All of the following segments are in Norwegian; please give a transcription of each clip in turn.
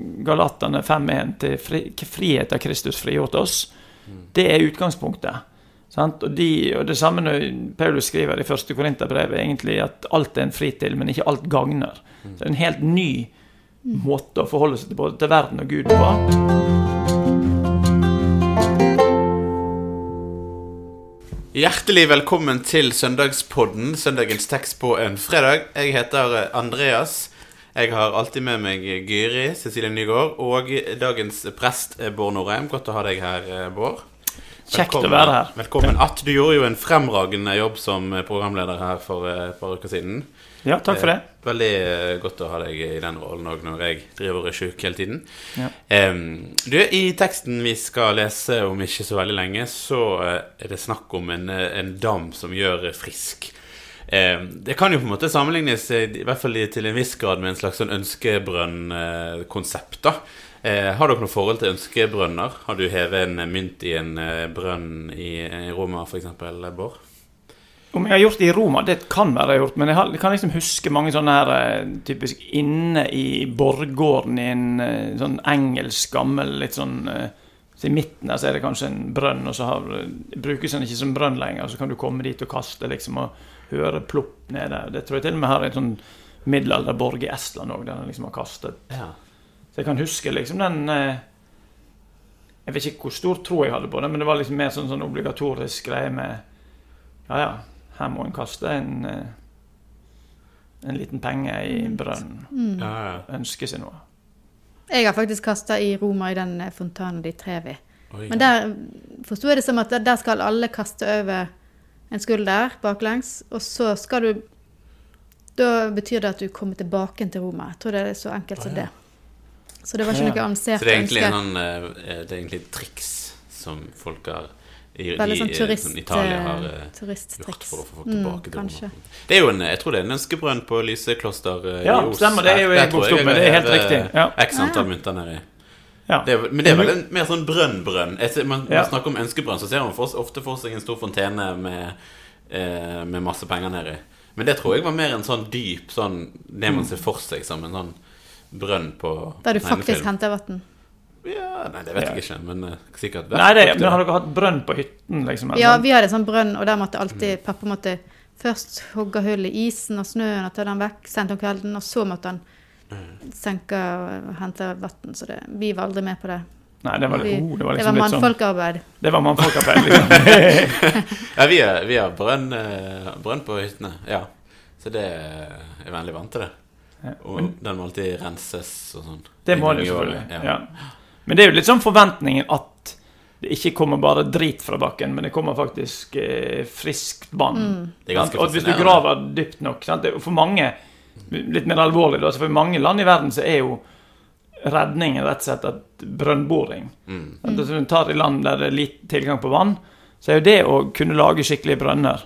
Galaterne 5.1 til fri, frihet av Kristus frigjort oss. Det er utgangspunktet. Sant? Og, de, og det samme når Paulus skriver i første Korinterbrev, egentlig at alt er en fri til, men ikke alt gagner. Så det er en helt ny måte å forholde seg til både til verden og Gud på. Hjertelig velkommen til Søndagspodden, søndagens tekst på en fredag. Jeg heter Andreas. Jeg har alltid med meg Gyri Cecilie Nygaard og dagens prest eh, Bård Norheim. Godt å ha deg her, eh, Bård. Kjekt å være her. Velkommen. At du gjorde jo en fremragende jobb som programleder her for eh, et par uker siden. Ja, takk for det. Eh, Veldig eh, godt å ha deg i den rollen òg når jeg driver og er sjuk hele tiden. Ja. Du, I teksten vi skal lese om ikke så veldig lenge, så eh, er det snakk om en, eh, en dam som gjør eh, frisk. Em, det kan jo på en måte sammenlignes eh, i hvert fall til en viss grad med en slags sånn ønskebrønn-konsept. da. Eh, har dere noe forhold til ønskebrønner? Har du hevet en mynt i en eh, brønn i, Roma, f.eks., Bård? Om jeg har gjort det i Roma, det kan være jeg har gjort, men jeg, har, jeg kan liksom huske mange sånne her eh, typisk inne i borggården i en eh, sånn engelsk, gammel litt sånn eh, så I midten der så er det kanskje en brønn, og så har, brukes den ikke som brønn lenger. Så kan du komme dit og kaste liksom og høre plopp nede. Det tror jeg til og med har en sånn middelalderborg i Estland òg, der den liksom har kastet. Ja. Så jeg kan huske liksom den eh, Jeg vet ikke hvor stor tro jeg hadde på det, men det var liksom mer sånn, sånn obligatorisk greie med Ja, ja, her må en kaste en eh, en liten penge i brønnen. Ja, ja. Ønske seg noe. Jeg har faktisk kasta i Roma i den eh, fontanen de Trevi. Oi. Men der forsto jeg det som at der- skal alle kaste over en skulder baklengs, og så skal du Da betyr det at du kommer tilbake til Roma. Jeg tror det er så enkelt som det. Så det var ikke noe avansert Så det er egentlig ønske. en sånn eh, Det er egentlig triks som folk har i, Veldig sånn eh, turist, sånn Italia har eh, eh, gjort turisttriks. for å få folk Mm, tilbake til Det er jo en, jeg tror det er en ønskebrønn på Lysekloster Ja, i Os. stemmer, det er jo jeg tror opp jeg med, det er helt riktig, ja. X antall mynter nedi. Ja. Det er, men det er vel en mer sånn brønn-brønn. Man, Ja. man snakker om ønskebrønn, så ser man for, ofte for seg en stor fontene med, eh, med masse penger nedi. Men det tror jeg var mer en sånn dyp sånn Det man ser for seg som en sånn brønn på Der du faktisk henter vann. Ja, nei, det vet jeg ikke, men uh, sikkert Nei, det, men har dere hatt brønn på hytten, liksom? Ja, vi hadde sånn brønn, og der måtte alltid pappa måtte først hogge hull i isen og snøen og ta den vekk sent om kvelden, og så måtte han senke og hente vann. Så det, vi var aldri med på det. Nei, det var, Vi, oh, det var det var liksom sånn mannfolkarbeid. Det var mannfolkarbeid, liksom. Ja, vi har, vi har brønn, eh, brønn på hyttene, ja. Så det er veldig vant til det. Og men den må alltid renses og sånn. det må det jo selvfølgelig. selvfølgelig. Ja. Men det er jo litt sånn forventningen at det ikke kommer bare drit fra bakken, men det kommer faktisk eh, friskt vann. Det er ganske Sant? Og hvis du graver dypt nok sant? For mange, litt mer alvorlig da, så for mange land i verden så er jo redningen rett og slett at brønnboring. Mm. Altså, du tar i land der det er litt tilgang på vann, så er jo det å kunne lage skikkelige brønner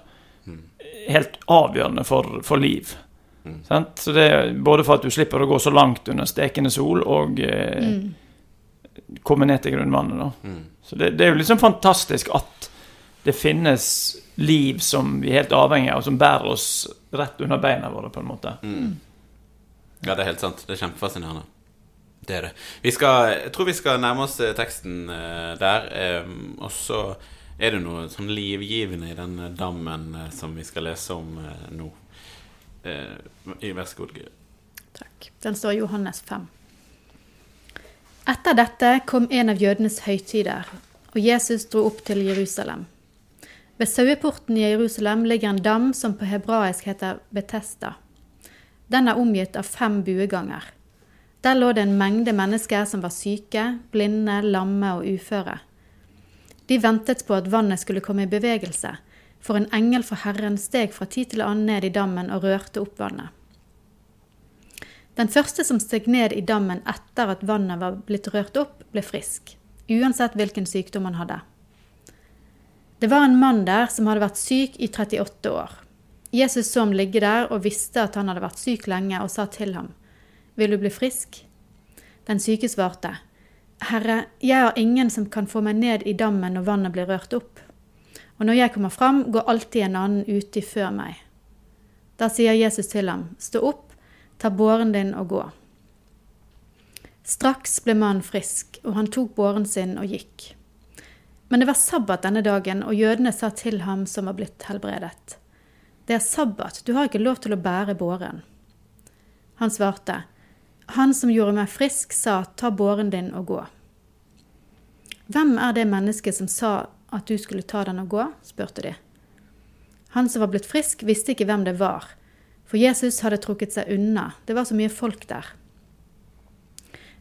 helt avgjørende for, for liv. Mm. Sant? Så det er både for at du slipper å gå så langt under stekende sol, og eh, Mm. Komme ned til grunnvannet. da. Mm. Så det, det er jo liksom fantastisk at det finnes liv som vi er helt avhengige av, og som bærer oss rett under beina våre, på en måte. Mm. Ja, det er helt sant. Det er kjempefascinerende. Det er det. Vi skal, jeg tror vi skal nærme oss eh, teksten eh, der. eh, og så er det noe sånn livgivende i den eh, dammen som vi skal lese om nå. Eh, i Vær så god, Gud. Takk. Den står Johannes 5. Etter dette kom en av jødenes høytider, og Jesus dro opp til Jerusalem. Ved saueporten i Jerusalem ligger en dam som på hebraisk heter Betesta. Den er omgitt av fem bueganger. Der lå det en mengde mennesker som var syke, blinde, lamme og uføre. De ventet på at vannet skulle komme i bevegelse, for en engel fra Herren steg fra tid til annen ned i dammen og rørte opp vannet. Den første som steg ned i dammen etter at vannet var blitt rørt opp, ble frisk, uansett hvilken sykdom han hadde. Det var en mann der som hadde vært syk i 38 år. Jesus så ham ligge der og visste at han hadde vært syk lenge, og sa til ham, Vil du bli frisk? Den syke svarte, Herre, jeg har ingen som kan få meg ned i dammen når vannet blir rørt opp. Og når jeg kommer fram, går alltid en annen uti før meg. Da sier Jesus til ham, Stå opp, ta båren din og gå. Straks ble mannen frisk, og han tok båren sin og gikk. Men det var sabbat denne dagen, og jødene sa til ham som var blitt helbredet. Det er sabbat, du har ikke lov til å bære båren. Han svarte, Han som gjorde meg frisk, sa, ta båren din og gå. Hvem er det mennesket som sa at du skulle ta den og gå? spurte de. Han som var blitt frisk, visste ikke hvem det var, for Jesus hadde trukket seg unna, det var så mye folk der.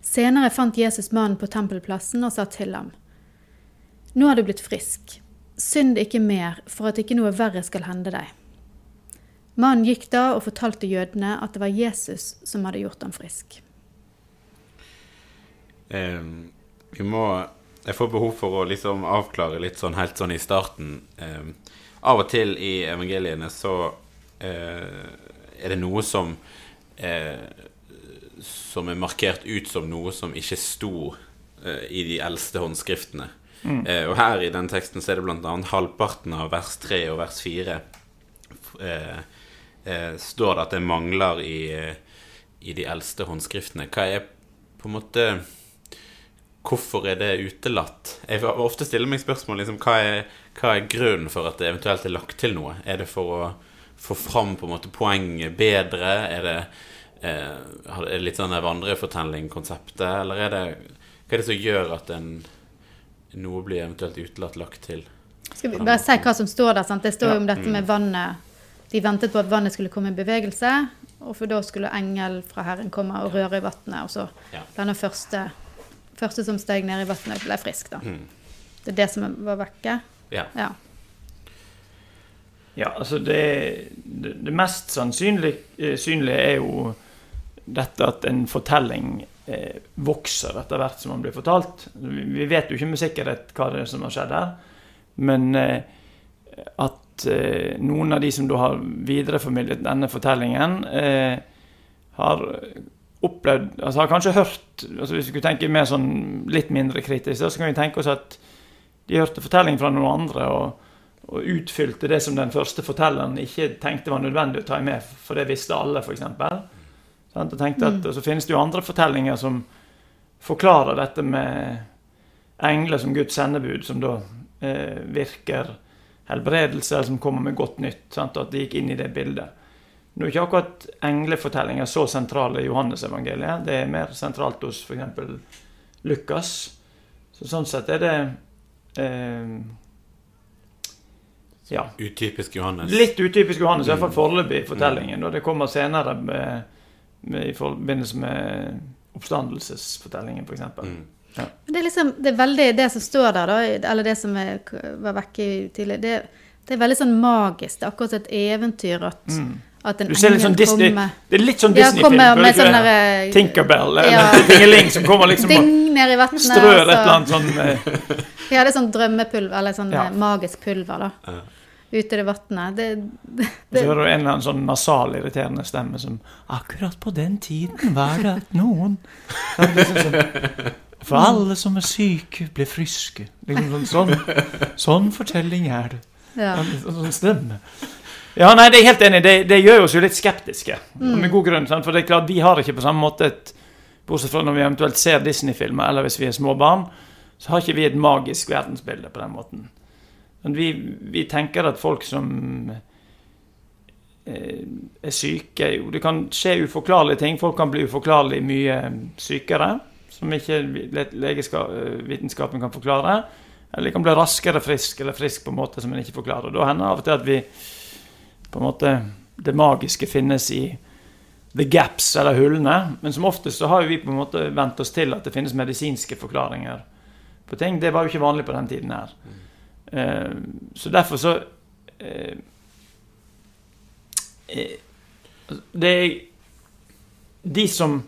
Senere fant Jesus mannen på tempelplassen og sa til ham, Nå er du blitt frisk, synd ikke mer for at ikke noe verre skal hende deg. Mannen gikk da og fortalte jødene at det var Jesus som hadde gjort ham frisk. Eh, vi må Jeg får behov for å liksom avklare litt sånn helt sånn i starten. Eh, av og til i evangeliene så eh, er det noe som eh, Som er markert ut som noe som ikke sto eh, i de eldste håndskriftene. Mm. Eh, og her i den teksten så er det bl.a. halvparten av vers 3 og vers 4 står det at det mangler i, i de eldste håndskriftene. Hva er på en måte Hvorfor er det utelatt? Jeg ofte stiller meg spørsmål liksom, hva, er, hva er grunnen for at det eventuelt er lagt til noe? Er det for å få fram på en måte poenget bedre? Er det, eh, er det litt sånn vandrefortelling-konseptet? Eller er det, hva er det som gjør at en, noe blir eventuelt utelatt lagt til? Skal vi bare si hva som står der? Sant? Det står jo ja. om dette med mm. vannet. De ventet på at vannet skulle komme i bevegelse, og for da skulle engel fra Herren komme og røre i vannet. Og så ja. denne første første som steg ned i vannet, ble frisk. da. Mm. Det er det som var vekke. Ja. ja. Ja altså det, det, mest sannsynlige eh, er jo dette at en fortelling eh, vokser etter hvert som den blir fortalt. Vi vet jo ikke med sikkerhet hva det er som har skjedd her, men eh, at eh, noen av de som da har videreformidlet denne fortellingen, eh, har opplevd altså Har kanskje hørt altså Hvis vi skulle tenke mer sånn litt mindre kritisk, så kan vi tenke oss at de hørte fortelling fra noen andre og, og, utfylte det som den første fortelleren ikke tenkte var nødvendig å ta med, for det visste alle, f.eks. Og tenkte at, mm. så finnes det jo andre fortellinger som forklarer dette med engler som Guds sendebud, som da eh, virker helbredelse, som kommer med godt nytt. Sant? Og at de gikk inn i det bildet. Nå er ikke akkurat englefortellinger så sentrale i Johannesevangeliet. Det er mer sentralt hos f.eks. Lukas. Så sånn sett er det eh, ja. Utypisk Johannes. Litt utypisk Johannes, mm. iallfall foreløpig i fortellingen. Og det kommer senere med, med, i forbindelse med oppstandelsesfortellingen, f.eks. Mm. Ja. Det, er liksom, det er veldig det som står der, da, eller det som er, var vekke tidligere, det, det, er veldig sånn magisk. Det er akkurat et eventyr at mm at en engel sånn Disney, Det er litt sånn Disney-film. Ja, sånn Tinkerbell eller ja. Tingeling som kommer liksom Ding ned i vannet. Strør et eller annet sånn eh. Ja, det er sånn drømmepulver, eller sånn ja. Eh, magisk pulver, da. Ute i det vannet. Det, det, det. Så hører du en eller annen sånn nasal, irriterende stemme som Akkurat på den tiden var det at noen liksom sånn, For alle som er syke, blir friske. Liksom sånn, sånn, sånn fortelling er det. Ja. Sånn stemme. Ja, nei, det er helt enig. Det, det gjør oss jo litt skeptiske. Mm. Med god grunn. For det er klart, vi har ikke på samme måte et Bortsett fra når vi eventuelt ser Disney-filmer, eller hvis vi er små barn, så har ikke vi et magisk verdensbilde på den måten. Vi, vi tenker at folk som eh, er syke jo, Det kan skje uforklarlige ting. Folk kan bli uforklarlig mye sykere, som ikke legevitenskapen kan forklare. Eller de kan bli raskere frisk, eller frisk på en måte som en ikke forklarer. Da hender av og til at vi på en måte det magiske finnes i the gaps, eller hullene. Men som oftest så har vi på en måte vent oss til at det finnes medisinske forklaringer på ting. Det var jo ikke vanlig på den tiden her. Uh, så derfor så uh, Det er de som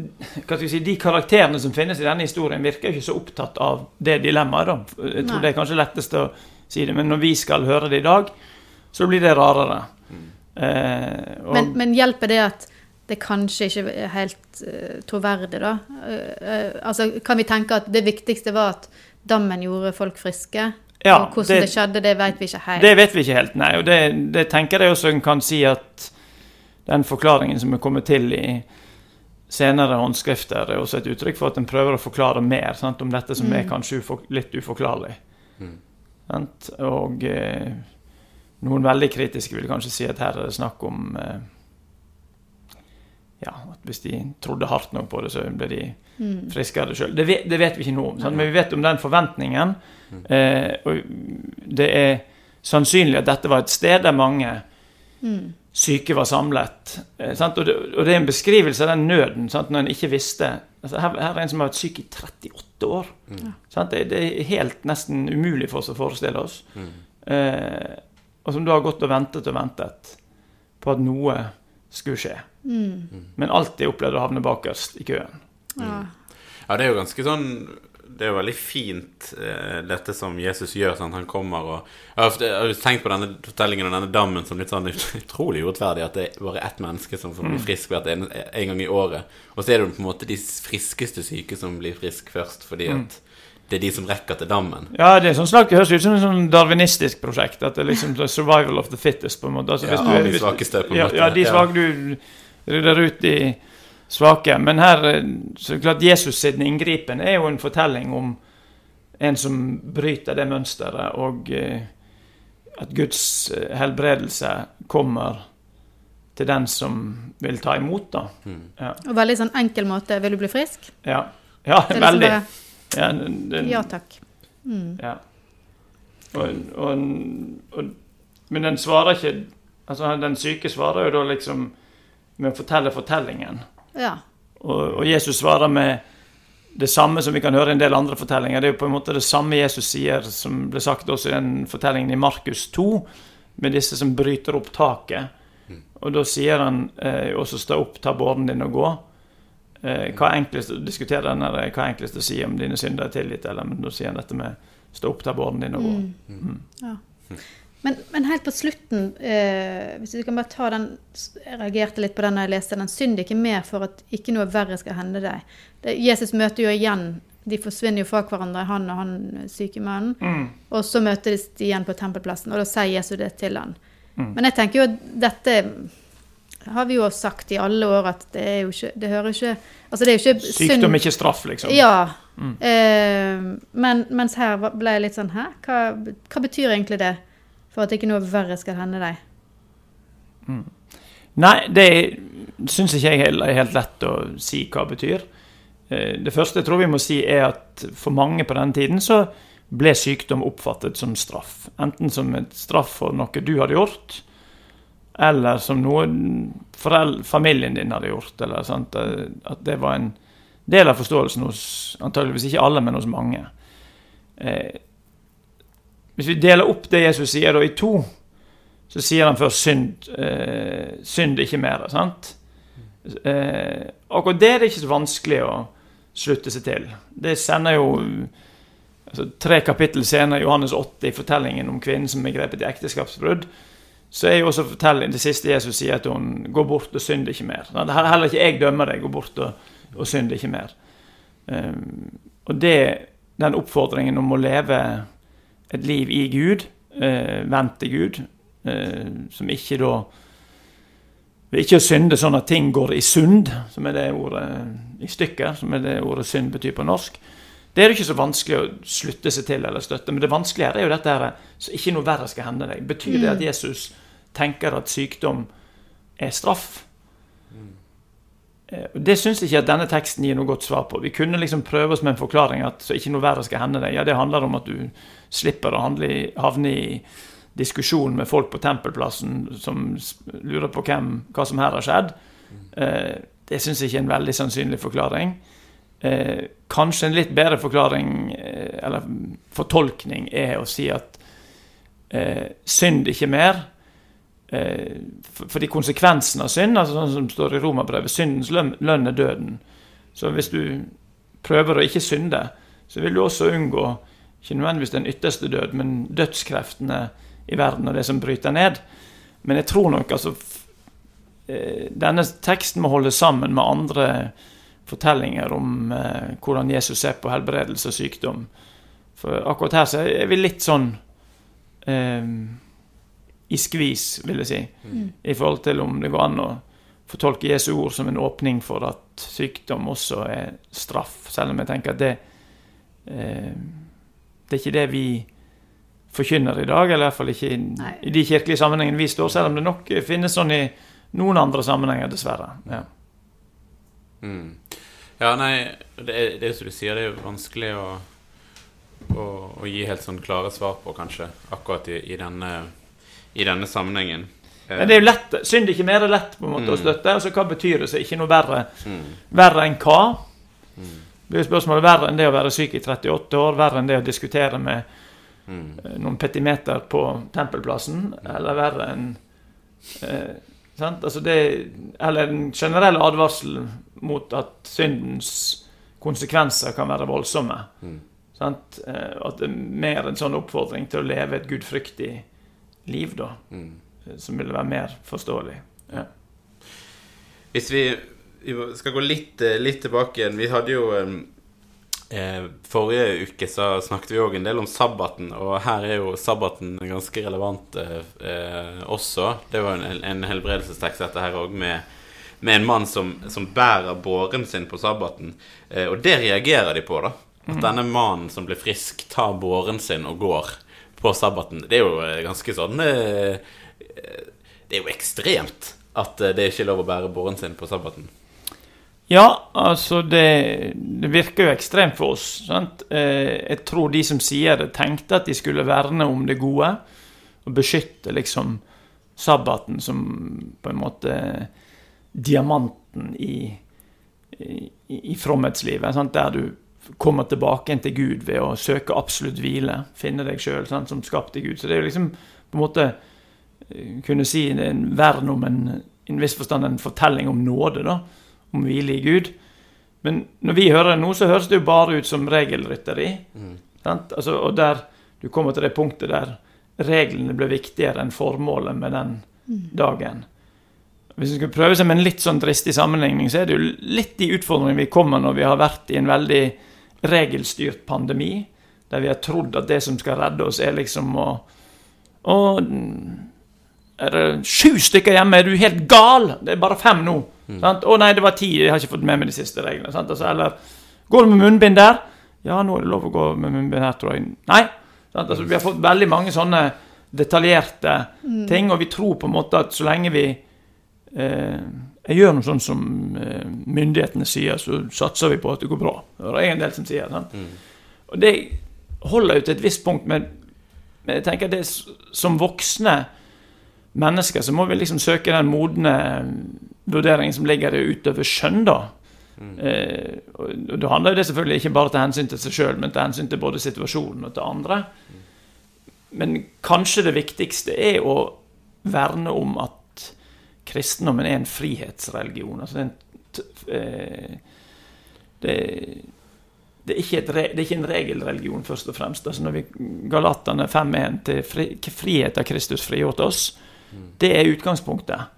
hva skal vi si, De karakterene som finnes i denne historien, virker ikke så opptatt av det dilemmaet. Jeg tror Nei. det er kanskje lettest å si det, men når vi skal høre det i dag, så blir det rarere. Mm. Eh, men, men, hjelper det at det kanskje ikke er helt uh, troverdig, da? Uh, altså, kan vi tenke at det viktigste var at dammen gjorde folk friske? Ja, og hvordan det, det, skjedde, det vet vi ikke helt. Det vet vi ikke helt, nei. Og det, det tenker jeg også en kan si at den forklaringen som er kommet til i senere håndskrifter er også et uttrykk for at en prøver å forklare mer sant, om dette som er kanskje ufor, litt uforklarlig. Mm. Og eh, noen veldig kritiske vil kanskje si at her er det snakk om eh, Ja, at hvis de trodde hardt nok på det, så ble de Mm. friskere sjøl. Det, vet- det vet vi ikke noe om, sant? men vi vet om den forventningen. Eh, og det er sannsynlig at dette var et sted der mange Mm. syke var samlet. Eh, sant? Og, det, og det er en beskrivelse av den nøden sant? når en ikke visste altså, her, her er en som har vært syk i 38 år. Sant? Det, det er helt nesten umulig for oss å forestille oss. Eh, og som da har gått og ventet og ventet på at noe skulle skje. Mm. Men alltid opplevd å havne bakerst i køen. Ja. Ja, det er jo ganske sånn Det er jo veldig fint, eh, dette som Jesus gjør. Sånn, han kommer og Jeg har tenkt på denne fortellingen om denne dammen som litt sånn utrolig urettferdig. At det er bare ett menneske som får bli frisk hvert en, en gang i året. Og så er det jo på en måte de friskeste syke som blir friske først, fordi at det er de som rekker til dammen. Ja, det er sånn slag, det høres ut som et sånn darwinistisk prosjekt. At det er liksom the survival of the fittest. på en måte. Altså, Ja, hvis av de svakeste, på en ja, måte. Ja, de Ja. svake du rydder ut de svake. Men her eh, så er det klart Jesus sin inngripen er jo en fortelling om en som bryter det mønsteret, og eh, at Guds eh, helbredelse kommer til den som vil ta imot, da. Mm. Ja, Og veldig sånn enkel måte. Vil du bli frisk? ja. ja Det veldig. bare, Ja, den, den, ja takk. Mm. Ja. Og, og, og, men den svarer ikke Altså, den syke svarer jo da liksom med å fortelle fortellingen. Ja. Og, og Jesus svarer med det samme som vi kan høre i en del andre fortellinger. Det er jo på en måte det samme Jesus sier, som ble sagt også i den fortellingen i Markus 2, med disse som bryter opp taket. Og da sier han eh, også 'stå opp, ta båren din og gå'. Eh, hva er enklest å diskutere den hva er enklest å si om dine synder er tilgitt, eller men da sier han dette med 'stå opp, ta båren din og gå'. Mm. Ja. Men, men helt på slutten, eh, hvis du kan bare ta den Jeg reagerte litt på den da jeg leste den. Synd ikke mer for at ikke noe verre skal hende deg. Det, Jesus møter jo igjen De forsvinner jo fra hverandre, han og han syke mannen. Mm. Og så møtes de igjen på tempelplassen, og da sier Jesus det til han. Men jeg tenker jo at dette har vi jo sagt i alle år at det er jo ikke Det hører ikke Altså, det er jo ikke Sykdom ikke straff, liksom. ja. Eh, men, mens her ble jeg litt sånn Hæ? Hva, hva betyr egentlig det? For at ikke noe verre skal hende deg? Nei, det syns ikke jeg er helt lett å si hva det betyr. Eh, Det første jeg tror vi må si, er at for mange på den tiden så ble sykdom oppfattet som straff. Enten som et straff for noe du hadde gjort, eller som noe familien din hadde gjort. Eller, sant? eh, At det var en del av forståelsen hos antageligvis ikke alle, men hos mange. Eh, Hvis vi deler opp det Jesus sier da i to, så sier han først synd, eh, synd ikke mer. sant? Eh, akkurat det er det ikke så vanskelig å slutte seg til. Det sender jo altså, Tre kapittel senere, Johannes 8, i fortellingen om kvinnen som er grepet i ekteskapsbrudd, så er jo også fortellingen, det siste Jesus sier at hun går bort og synder ikke mer'. Det er heller ikke jeg dømmer deg, gå bort og, og synd ikke mer. Eh, og det, den oppfordringen om å leve et liv i Gud, eh, vendt til Gud, eh, som ikke da ved ikke å synde sånn at ting går i sund, som er det ordet i stykker, som er det ordet synd betyr på norsk. Det er det ikke så vanskelig å slutte seg til eller støtte, men det vanskelige er jo dette her, så ikke noe verre skal hende deg. Betyr det at Jesus tenker at sykdom er straff? Eh, Det syns ikke at denne teksten gir noe godt svar på. Vi kunne liksom prøve oss med en forklaring at så ikke noe verre skal hende deg. Ja, det handler om at du slipper å handle havne i diskusjon med folk på tempelplassen som lurer på hvem, hva som her har skjedd. Eh, det syns jeg ikke er en veldig sannsynlig forklaring. Eh, kanskje en litt bedre forklaring, eller fortolkning, er å si at synd ikke mer. Eh, for- fordi konsekvensen av synd, altså sånn som står i Romerbrevet, syndens lønn, er døden. Så hvis du prøver å ikke synde, så vil du også unngå ikke nødvendigvis den ytterste død, men dødskreftene i verden og det som bryter ned. Men jeg tror nok altså eh, Denne teksten må holdes sammen med andre fortellinger om eh, hvordan Jesus ser på helbredelse og sykdom. For akkurat her så er vi litt sånn eh, i skvis, vil jeg si, i forhold til om det går an å fortolke Jesu ord som en åpning for at sykdom også er straff, selv om jeg tenker at det eh, Det er ikke det vi forkynner i dag, eller i hvert fall ikke i, i de kirkelige sammenhengene vi står, selv om det nok finnes sånn i noen andre sammenhenger, dessverre. Ja. Mm. Ja, nei, det er, det er som du sier, det er vanskelig å, å, å gi helt sånn klare svar på, kanskje, akkurat i, i, denne, i denne sammenhengen. Men det er jo lett, synd ikke mer lett på en måte å Mm. støtte. altså Hva betyr det? Så ikke noe verre. mm, Verre enn hva? mm, Det er jo spørsmålet verre enn det å være syk i 38 år, verre enn det å diskutere med mm, eh, noen petimeter på Tempelplassen, eller verre enn eh, sant? Altså det, Eller en generell advarsel mot at syndens konsekvenser kan være voldsomme. mm. Sant? Eh, At det er mer en sånn oppfordring til å leve et gudfryktig liv, da. mm. eh, Som ville være mer forståelig. Ja. Hvis vi, vi skal gå litt, eh, litt tilbake igjen Vi hadde jo eh, Forrige uke så snakket vi òg en del om sabbaten, og her er jo sabbaten ganske relevant eh, eh, også. Det var en, en helbredelsestekst, dette her òg, med, med en mann som, som bærer båren sin på sabbaten. Eh, og det reagerer de på, da. At denne mannen som blir frisk, tar båren sin og går på sabbaten. Det er jo eh, ganske sånn eh, eh, Det er jo ekstremt at det det ikke er lov å bære båren sin på sabbaten. Ja, altså det, det virker jo ekstremt for oss. Sant? Eh, jeg tror de som sier det, tenkte at de skulle verne om det gode. Og beskytte liksom sabbaten som på en måte diamanten i, i, i fromhetslivet. Sant? Der du kommer tilbake igjen til Gud ved å søke absolutt hvile. Finne deg sjøl som skapte Gud. Så det er jo liksom på en måte eh, kunne si det er en verden om en, i en viss forstand en fortelling om nåde. da om hvile i Gud. Men når vi hører det nå, så høres det jo bare ut som regelrytteri. Sant? Altså, og der du kommer til det punktet der reglene blir viktigere enn formålet med den dagen. Hvis vi skulle prøve seg med en litt sånn dristig sammenligning, så er det jo litt de utfordringene vi kommer når vi har vært i en veldig regelstyrt pandemi, der vi har trodd at det som skal redde oss, er liksom å å, er det sju stykker hjemme? Er du helt gal? Det er bare fem nå. Sant? Å nei, det var ti. Jeg har ikke fått med meg de siste reglene. Sant? Altså, eller Går du med munnbind der? Ja, nå er det lov å gå med munnbind her, tror jeg. Nei. Sant? Altså, vi har fått veldig mange sånne detaljerte ting, og vi tror på en måte at så lenge vi eh, jeg gjør noe sånn som eh, myndighetene sier, så satser vi på at det går bra. Det er en del som sier sant? Og det holder jo til et visst punkt, men, men jeg tenker at det som voksne mennesker så må vi liksom søke den modne vurderingen som ligger der utøve skjønn, da. Eh, og Da handler det selvfølgelig ikke bare til hensyn til seg sjøl, men til hensyn til både situasjonen og til andre. Men kanskje det viktigste er å verne om at kristendommen er en frihetsreligion. Altså det er en t- eh, det, det, er ikke et re, det er ikke en regelreligion, først og fremst. Altså når vi Galatane 5.1 til fri, frihet av Kristus frigjort oss, det er utgangspunktet.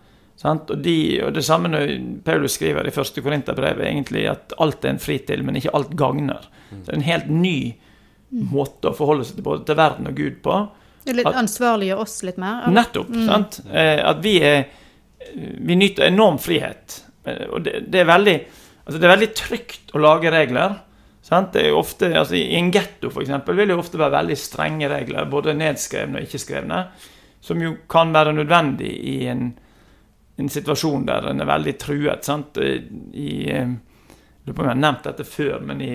Sant? Og, de, og det samme når Paulus skriver i første Korinterbrev, egentlig at alt er en fri til, men ikke alt gagner. Så det er en helt ny måte å forholde seg til både til verden og Gud på. Det er At- ansvarliggjør oss litt mer. Nettopp. Nettopp. sant? Eh, at vi er Vi nyter enorm frihet. Og det, det er veldig Altså, det er veldig trygt å lage regler. Sant? Det er ofte, altså I en getto vil det ofte være veldig strenge regler, både nedskrevne og ikke-skrevne, som jo kan være nødvendig i en, en situasjon der en er veldig truet. Sant? I, eh, jeg lurer på om jeg har nevnt dette før, men i,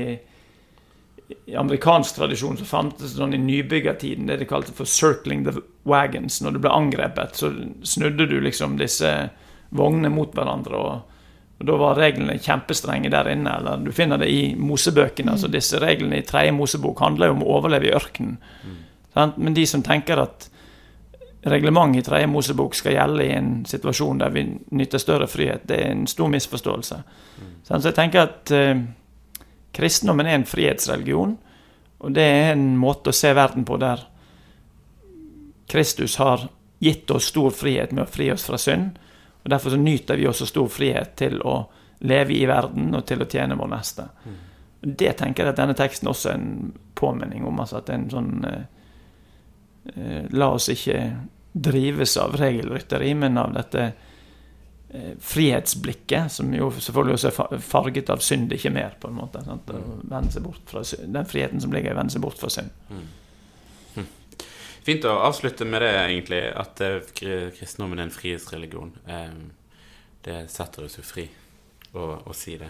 i amerikansk tradisjon så fantes det sånn i nybyggertiden det de kalte for 'circling the wagons'. Når du ble angrepet, så snudde du liksom disse vognene mot hverandre. og og Da var reglene kjempestrenge der inne. eller Du finner det i Mosebøkene. altså Disse reglene i tredje Mosebok handler jo om å overleve i ørkenen. Mm. Men de som tenker at reglementet i tredje Mosebok skal gjelde i en situasjon der vi nytter større frihet, det er en stor misforståelse. Mm. Så jeg tenker at eh, kristendommen er en frihetsreligion, og det er en måte å se verden på der Kristus har gitt oss stor frihet med å fri oss fra synd. Og Derfor så nyter vi også stor frihet til å leve i verden og til å tjene vår neste. Det tenker jeg at denne teksten også er en påminning om. altså at det er en sånn eh, eh, La oss ikke drives av regelrytteri, men av dette frihetsblikket, som jo selvfølgelig også er farget av synd, ikke mer, på en måte. Sant? Bort fra synd. Den friheten som ligger i å vende seg bort fra synd. Fint å avslutte med det, egentlig, at eh, kristendommen er en frihetsreligion. Eh, det setter oss jo fri å, å si det.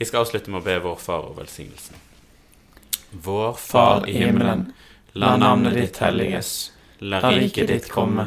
Vi skal avslutte med å be vår Far og velsignelsen. Vår Far i himmelen, la navnet ditt helliges. La riket ditt komme.